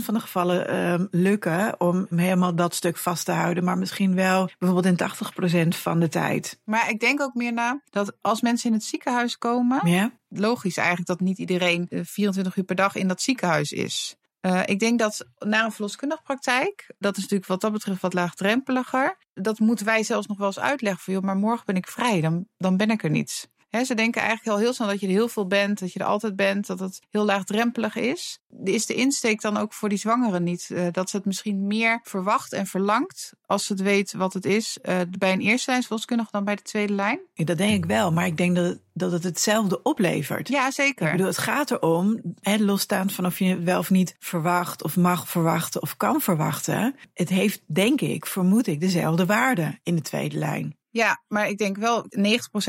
van de gevallen ehm, lukken om helemaal dat stuk vast te houden. Maar misschien wel bijvoorbeeld in 80% van de tijd. Maar ik denk ook meer na dat als mensen in het ziekenhuis komen, Ja? logisch eigenlijk dat niet iedereen eh, 24 uur per dag in dat ziekenhuis is. Eh, ik denk dat naar een verloskundige praktijk, dat is natuurlijk wat dat betreft wat laagdrempeliger. Dat moeten wij zelfs nog wel eens uitleggen van, joh, maar morgen ben ik vrij, dan, dan ben ik er niet. Ze denken eigenlijk al heel snel dat je er heel veel bent, dat je er altijd bent, dat het heel laagdrempelig is. Is de insteek dan ook voor die zwangere niet eh, dat ze het misschien meer verwacht en verlangt als ze het weet wat het is eh, bij een eerste lijn verloskundige dan bij de tweede lijn? Ja, Dat denk ik wel, maar ik denk dat, het- dat het hetzelfde oplevert. Ja, Ik zeker. bedoel, het gaat erom, losstaand van of je het wel of niet verwacht, of mag verwachten, of kan verwachten. Het heeft, denk ik, vermoed ik, dezelfde waarde in de tweede lijn. Ja, maar ik denk wel 90%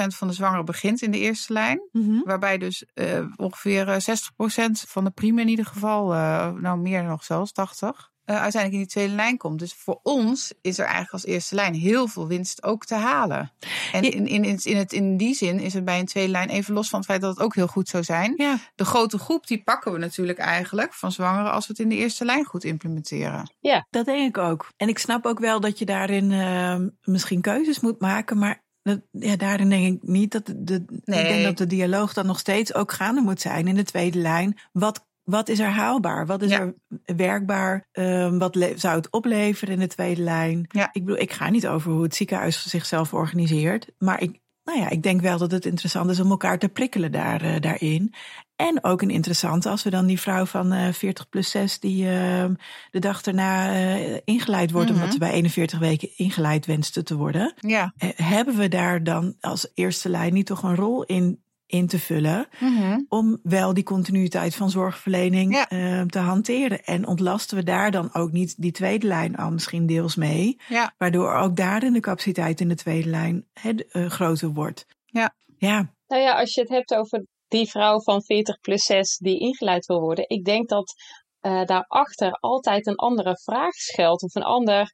van de zwangeren begint in de eerste lijn. Waarbij dus eh, ongeveer eh, 60% van de prima in ieder geval, eh, nou meer nog zelfs, 80, eh, uiteindelijk in die tweede lijn komt. Dus voor ons is er eigenlijk als eerste lijn heel veel winst ook te halen. En Ja. in, in, in, in, het, in die zin is het bij een tweede lijn, even los van het feit dat het ook heel goed zou zijn. Ja, De grote groep die pakken we natuurlijk eigenlijk van zwangeren als we het in de eerste lijn goed implementeren. dat denk ik ook. En ik snap ook wel dat je daarin eh, misschien keuzes moet maken, maar dat, ja, daarin denk ik niet dat de, de, Nee. ik denk dat de dialoog dan nog steeds ook gaande moet zijn in de tweede lijn. Wat wat is er haalbaar? Wat is Ja. er werkbaar? Ehm, wat zou het opleveren in de tweede lijn? Ja. Ik bedoel, ik ga niet over hoe het ziekenhuis zichzelf organiseert. Maar ik, nou ja, ik denk wel dat het interessant is om elkaar te prikkelen daar, eh, daarin. En ook een interessante, als we dan die vrouw van eh 40 plus 6 die ehm, de dag daarna eh, ingeleid wordt, Mhm. omdat ze bij 41 weken ingeleid wenste te worden. Ja. Hebben we daar dan als eerste lijn niet toch een rol in, in te vullen? Mhm. om wel die continuïteit van zorgverlening Ja. eh, te hanteren. En ontlasten we daar dan ook niet die tweede lijn al misschien deels mee, Ja. waardoor ook daarin de capaciteit in de tweede lijn hè, d- eh, groter wordt. Ja. Ja, Nou ja, als je het hebt over die vrouw van 40 plus 6 die ingeleid wil worden. Ik denk dat eh, daarachter altijd een andere vraag schuilt. Of een ander,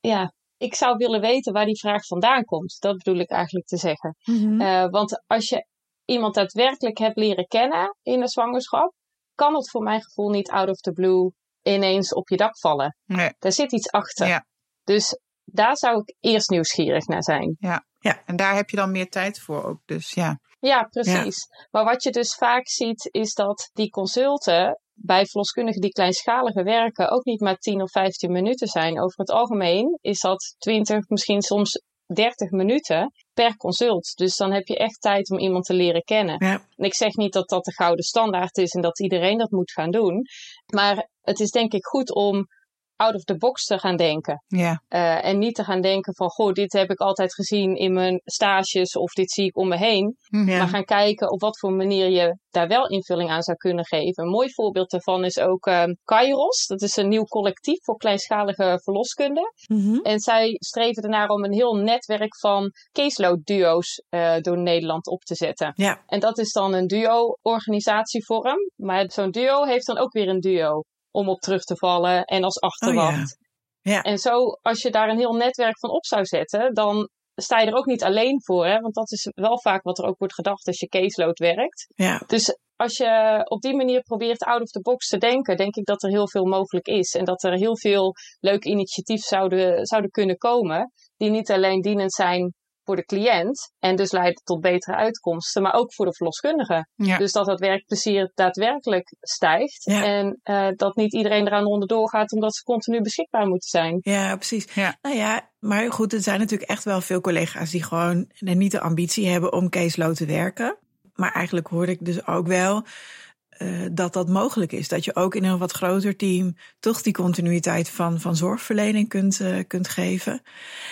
ja, ik zou willen weten waar die vraag vandaan komt. Dat bedoel ik eigenlijk te zeggen. Eh, want als je iemand daadwerkelijk hebt leren kennen in de zwangerschap, kan het voor mijn gevoel niet out of the blue ineens op je dak vallen. Nee. Daar zit iets achter. Ja. Dus daar zou ik eerst nieuwsgierig naar zijn. En daar heb je dan meer tijd voor ook. Dus ja. Ja, precies. Maar wat je dus vaak ziet, is dat die consulten bij verloskundigen die kleinschaliger werken ook niet maar 10 of 15 minuten zijn. Over het algemeen is dat 20, misschien soms 30 minuten per consult. Dus dan heb je echt tijd om iemand te leren kennen. ja, En ik zeg niet dat dat de gouden standaard is en dat iedereen dat moet gaan doen. Maar het is denk ik goed om out of the box te gaan denken. Ja. Eh, en niet te gaan denken van, goh, dit heb ik altijd gezien in mijn stages of dit zie ik om me heen. Ja. Maar gaan kijken op wat voor manier je daar wel invulling aan zou kunnen geven. Een mooi voorbeeld daarvan is ook ehm Kairos. Dat is een nieuw collectief voor kleinschalige verloskunde. Mhm. En zij streven ernaar om een heel netwerk van caseload duo's eh, door Nederland op te zetten. ja, En dat is dan een duo-organisatievorm. Maar zo'n duo heeft dan ook weer een duo om op terug te vallen en als achterwacht. ja. En zo, als je daar een heel netwerk van op zou zetten, dan sta je er ook niet alleen voor. Hè? Want dat is wel vaak wat er ook wordt gedacht als je caseload werkt. ja. Dus als je op die manier probeert out of the box te denken, denk ik dat er heel veel mogelijk is. En dat er heel veel leuke initiatieven zouden, zouden kunnen komen, die niet alleen dienend zijn voor de cliënt en dus leiden tot betere uitkomsten, maar ook voor de verloskundige. Ja. Dus dat het werkplezier daadwerkelijk stijgt Ja. en eh, dat niet iedereen eraan onderdoor gaat omdat ze continu beschikbaar moeten zijn. Ja, precies. Ja. Nou ja, Maar goed, er zijn natuurlijk echt wel veel collega's die gewoon niet de ambitie hebben om caseload te werken. Maar eigenlijk hoor ik dus ook wel uh, dat dat mogelijk is. Dat je ook in een wat groter team toch die continuïteit van, van zorgverlening kunt, uh, kunt geven.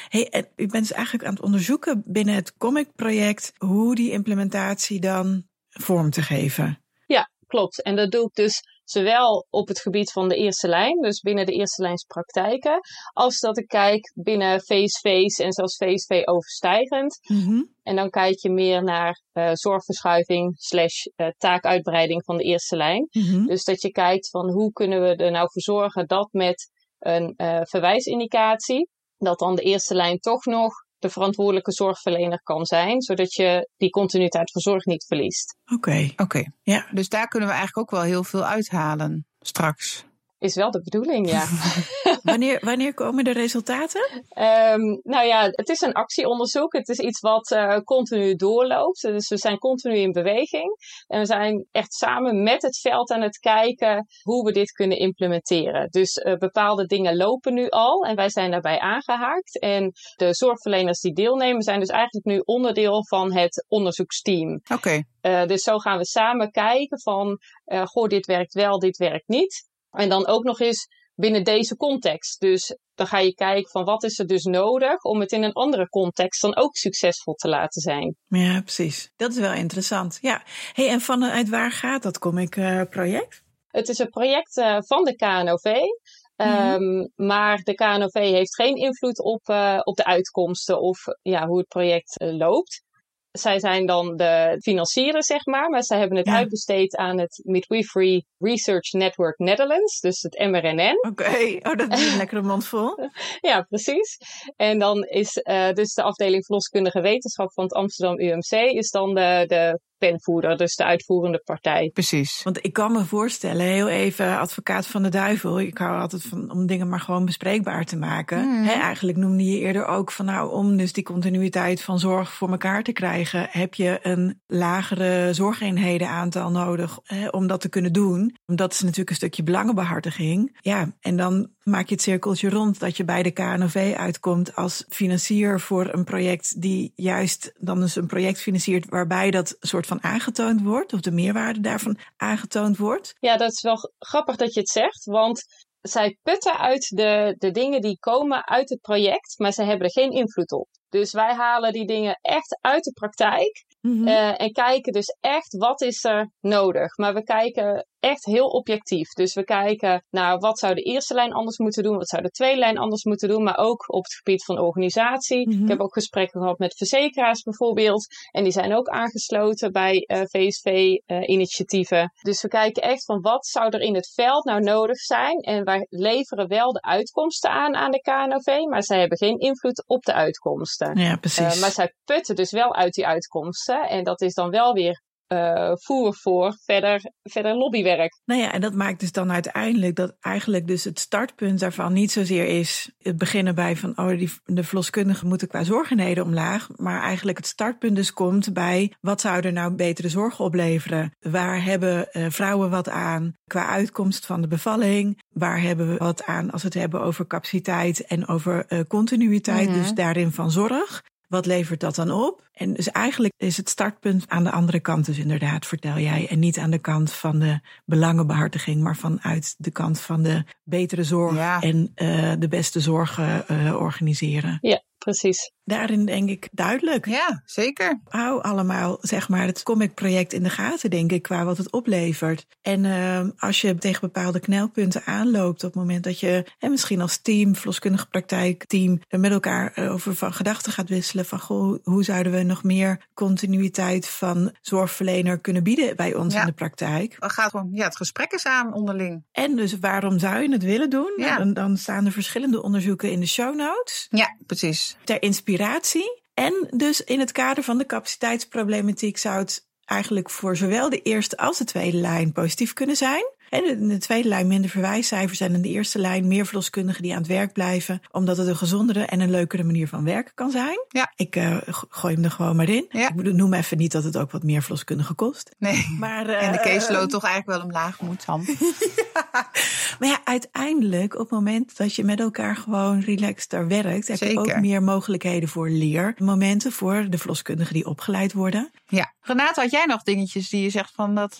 Hey, en u bent dus eigenlijk aan het onderzoeken binnen het Comic-project hoe die implementatie dan vorm te geven. Ja, klopt. En dat doe ik dus Zowel op het gebied van de eerste lijn, dus binnen de eerste lijns praktijken, als dat ik kijk binnen face-face en zelfs face-face overstijgend. Mm-hmm. En dan kijk je meer naar uh, zorgverschuiving slash uh, taakuitbreiding van de eerste lijn. Mm-hmm. Dus dat je kijkt van hoe kunnen we er nou voor zorgen dat met een uh, verwijsindicatie, dat dan de eerste lijn toch nog de verantwoordelijke zorgverlener kan zijn, zodat je die continuïteit van zorg niet verliest. Oké. Oké. Ja. Dus daar kunnen we eigenlijk ook wel heel veel uithalen straks. Is wel de bedoeling, ja. wanneer, wanneer komen de resultaten? Um, nou ja, het is een actieonderzoek. Het is iets wat uh, continu doorloopt. Dus we zijn continu in beweging. En we zijn echt samen met het veld aan het kijken hoe we dit kunnen implementeren. Dus uh, bepaalde dingen lopen nu al en wij zijn daarbij aangehaakt. En de zorgverleners die deelnemen zijn dus eigenlijk nu onderdeel van het onderzoeksteam. Oké. Okay. Uh, dus zo gaan we samen kijken van, goh, dit werkt wel, dit werkt niet. En dan ook nog eens binnen deze context. Dus dan ga je kijken van wat is er dus nodig om het in een andere context dan ook succesvol te laten zijn. Ja, precies. Dat is wel interessant. Ja. Hey, en vanuit waar gaat dat Comic uh, project? Het is een project uh, van de KNOV. Mhm. Um, maar de KNOV heeft geen invloed op, uh, op de uitkomsten of ja, hoe het project loopt zij zijn dan de financieren, zeg maar. Maar zij hebben het Ja. uitbesteed aan het Midwifery Research Network Netherlands, dus het MRNN. Oké, oh, dat is een lekkere mond vol. Ja, precies. En dan is eh, dus de afdeling verloskundige wetenschap van het Amsterdam UMC is dan de, de penvoerder, dus de uitvoerende partij. Precies. Want ik kan me voorstellen, heel even advocaat van de duivel. Ik hou altijd van om dingen maar gewoon bespreekbaar te maken. Hè, eigenlijk noemde je eerder ook van nou, om dus die continuïteit van zorg voor elkaar te krijgen, heb je een lagere zorgeenheden aantal nodig hè, om dat te kunnen doen. Dat is natuurlijk een stukje belangenbehartiging. Ja, en dan maak je het cirkeltje rond dat je bij de KNOV uitkomt als financier voor een project die juist dan dus een project financiert waarbij dat soort van aangetoond wordt, of de meerwaarde daarvan aangetoond wordt. Ja, dat is wel grappig dat je het zegt, want zij putten uit de, de dingen die komen uit het project, maar ze hebben er geen invloed op. Dus wij halen die dingen echt uit de praktijk Mhm. uh, en kijken dus echt wat is er nodig. Maar we kijken echt heel objectief. Dus we kijken naar wat zou de eerste lijn anders moeten doen, wat zou de tweede lijn anders moeten doen, maar ook op het gebied van organisatie. Mhm. Ik heb ook gesprekken gehad met verzekeraars bijvoorbeeld. En die zijn ook aangesloten bij uh, VSV-initiatieven. dus we kijken echt van wat zou er in het veld nou nodig zijn. En wij leveren wel de uitkomsten aan aan de KNOV, maar zij hebben geen invloed op de uitkomsten. Ja, precies. Uh, maar zij putten dus wel uit die uitkomsten. En dat is dan wel weer uh, voer voor verder, verder lobbywerk. Nou ja, en dat maakt dus dan uiteindelijk dat eigenlijk dus het startpunt daarvan niet zozeer is het beginnen bij van oh, die, de verloskundigen moeten qua zorgenheden omlaag. Maar eigenlijk het startpunt dus komt bij wat zou er nou betere zorg opleveren? Waar hebben uh, vrouwen wat aan qua uitkomst van de bevalling? Waar hebben we wat aan als we het hebben over capaciteit en over uh, continuïteit, Mhm. dus daarin van zorg? Wat levert dat dan op? En dus eigenlijk is het startpunt aan de andere kant dus inderdaad, vertel jij. En niet aan de kant van de belangenbehartiging, maar vanuit de kant van de betere zorg Ja. en uh, de beste zorgen uh, organiseren. Ja, precies. Daarin denk ik duidelijk. Ja, zeker. Hou allemaal, zeg maar, het comic-project in de gaten, denk ik, qua wat het oplevert. En uh, als je tegen bepaalde knelpunten aanloopt op het moment dat je en misschien als team, verloskundige praktijkteam, met elkaar eh, over van gedachten gaat wisselen van goh, hoe zouden we nog meer continuïteit van zorgverlener kunnen bieden bij ons Ja. in de praktijk. Dan gaat gewoon, ja, het gesprek is aan onderling. En dus waarom zou je het willen doen? Ja. Dan, dan staan er verschillende onderzoeken in de show notes Ja, precies. ter inspiratie. En dus in het kader van de capaciteitsproblematiek zou het eigenlijk voor zowel de eerste als de tweede lijn positief kunnen zijn. En in de tweede lijn minder verwijscijfers en in de eerste lijn meer verloskundigen die aan het werk blijven, omdat het een gezondere en een leukere manier van werken kan zijn. Ja. Ik uh, gooi hem er gewoon maar in. Ja. Ik noem even niet dat het ook wat meer verloskundigen kost. Nee. Maar, en de uh, caseload toch eigenlijk wel omlaag moet, Sam. ja. Maar ja, uiteindelijk op het moment dat je met elkaar gewoon relaxter werkt, heb Zeker. je ook meer mogelijkheden voor leermomenten voor de verloskundigen die opgeleid worden. Ja. Renate, had jij nog dingetjes die je zegt van dat...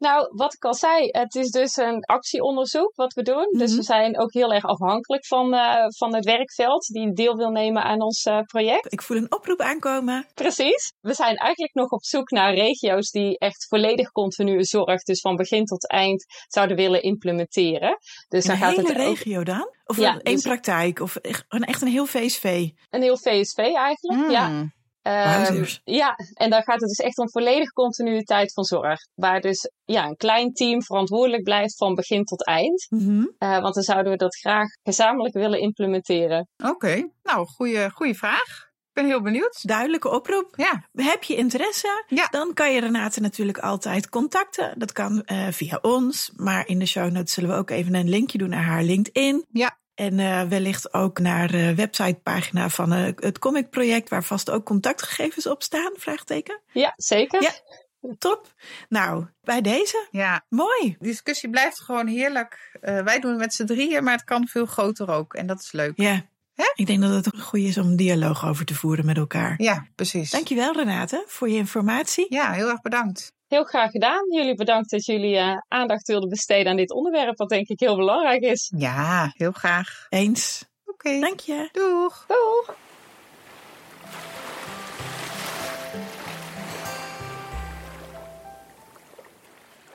Nou, wat ik al zei, het is dus een actieonderzoek wat we doen. Mm -hmm. Dus we zijn ook heel erg afhankelijk van, uh, van het werkveld die deel wil nemen aan ons uh, project. Ik voel een oproep aankomen. Precies. We zijn eigenlijk nog op zoek naar regio's die echt volledig continue zorg, dus van begin tot eind, zouden willen implementeren. Dus een dan gaat hele het regio ook... dan? Of ja, één dus... praktijk? Of echt een heel VSV? Een heel VSV eigenlijk, mm. ja. Um, ja, en dan gaat het dus echt om volledige continuïteit van zorg. Waar dus ja, een klein team verantwoordelijk blijft van begin tot eind. Mm -hmm. uh, want dan zouden we dat graag gezamenlijk willen implementeren. Oké, okay. nou, goede vraag. Ik ben heel benieuwd. Duidelijke oproep. Ja. Heb je interesse? Ja. Dan kan je Renate natuurlijk altijd contacten. Dat kan uh, via ons. Maar in de show notes zullen we ook even een linkje doen naar haar LinkedIn. Ja. En uh, wellicht ook naar de websitepagina van uh, het comicproject, waar vast ook contactgegevens op staan? Vraagteken. Ja, zeker. Ja, top. Nou, bij deze. Ja. Mooi. Die discussie blijft gewoon heerlijk. Uh, wij doen het met z'n drieën, maar het kan veel groter ook. En dat is leuk. Ja. Hè? Ik denk dat het goed is om een dialoog over te voeren met elkaar. Ja, precies. Dankjewel Renate voor je informatie. Ja, heel erg bedankt. Heel graag gedaan. Jullie bedankt dat jullie uh, aandacht wilden besteden aan dit onderwerp, wat denk ik heel belangrijk is. Ja, heel graag. Eens. Oké. Okay. Dank je. Doeg. Doeg.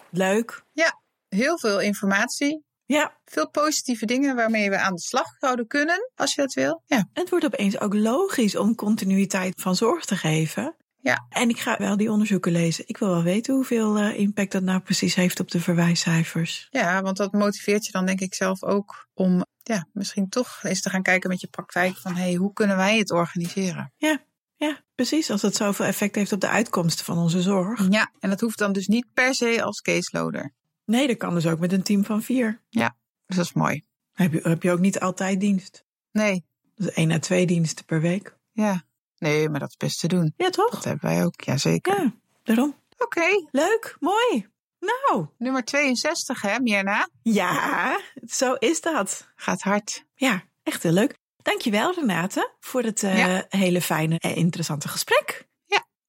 Leuk. Ja, heel veel informatie. Ja. Veel positieve dingen waarmee we aan de slag zouden kunnen, als je dat wil. Ja. Het wordt opeens ook logisch om continuïteit van zorg te geven. Ja. En ik ga wel die onderzoeken lezen. Ik wil wel weten hoeveel uh, impact dat nou precies heeft op de verwijscijfers. Ja, want dat motiveert je dan denk ik zelf ook om ja, misschien toch eens te gaan kijken met je praktijk van hey, hoe kunnen wij het organiseren? Ja. Ja, precies. Als het zoveel effect heeft op de uitkomsten van onze zorg. Ja, en dat hoeft dan dus niet per se als caseloader. Nee, dat kan dus ook met een team van vier. Ja, dus dat is mooi. Heb je, heb je ook niet altijd dienst? Nee. Dus één à twee diensten per week. Ja. Nee, maar dat is best te doen. Ja, toch? Dat hebben wij ook, ja zeker. Ja, daarom. Oké. Okay. Leuk, mooi. Nou. Nummer 62 hè, Mirna? Ja, zo is dat. Gaat hard. Ja, echt heel leuk. Dankjewel Renate voor het uh, ja. hele fijne en interessante gesprek.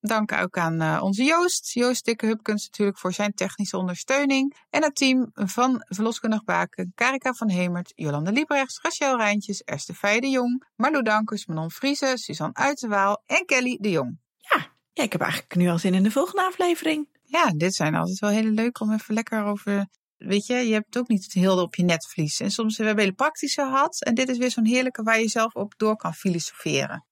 Dank ook aan uh, onze Joost. Joost Dikke Hupkens natuurlijk voor zijn technische ondersteuning. En het team van Verloskundig Baken, Karika van Hemert, Jolande Liebrechts, Rachel Rijntjes, Erste Feijen de Jong, Marlo Dankers, Manon Vriezen, Suzanne Uiterwaal en Kelly de Jong. Ja, ja, ik heb eigenlijk nu al zin in de volgende aflevering. Ja, dit zijn altijd wel hele leuk om even lekker over Weet je, je hebt het ook niet heel op je netvlies. En soms hebben we hele praktische gehad. En dit is weer zo'n heerlijke waar je zelf op door kan filosoferen.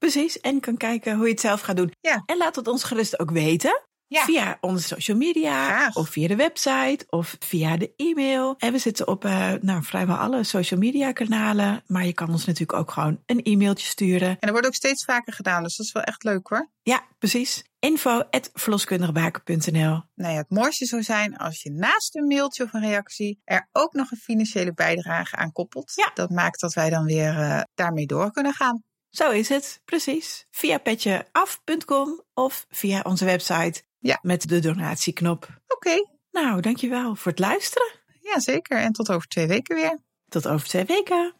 Precies. En kan kijken hoe je het zelf gaat doen. Ja. En laat het ons gerust ook weten. Ja. Via onze social media. Graag. Of via de website. Of via de e-mail. En we zitten op uh, nou, vrijwel alle social media kanalen. Maar je kan ons natuurlijk ook gewoon een e-mailtje sturen. En er wordt ook steeds vaker gedaan. Dus dat is wel echt leuk hoor. Ja, precies. Info Nou ja, het mooiste zou zijn als je naast een mailtje of een reactie er ook nog een financiële bijdrage aan koppelt. Ja. Dat maakt dat wij dan weer uh, daarmee door kunnen gaan. Zo is het, precies. Via petjeaf.com of via onze website ja. met de donatieknop. Oké. Okay. Nou, dankjewel voor het luisteren. Ja, zeker. En tot over twee weken weer. Tot over twee weken.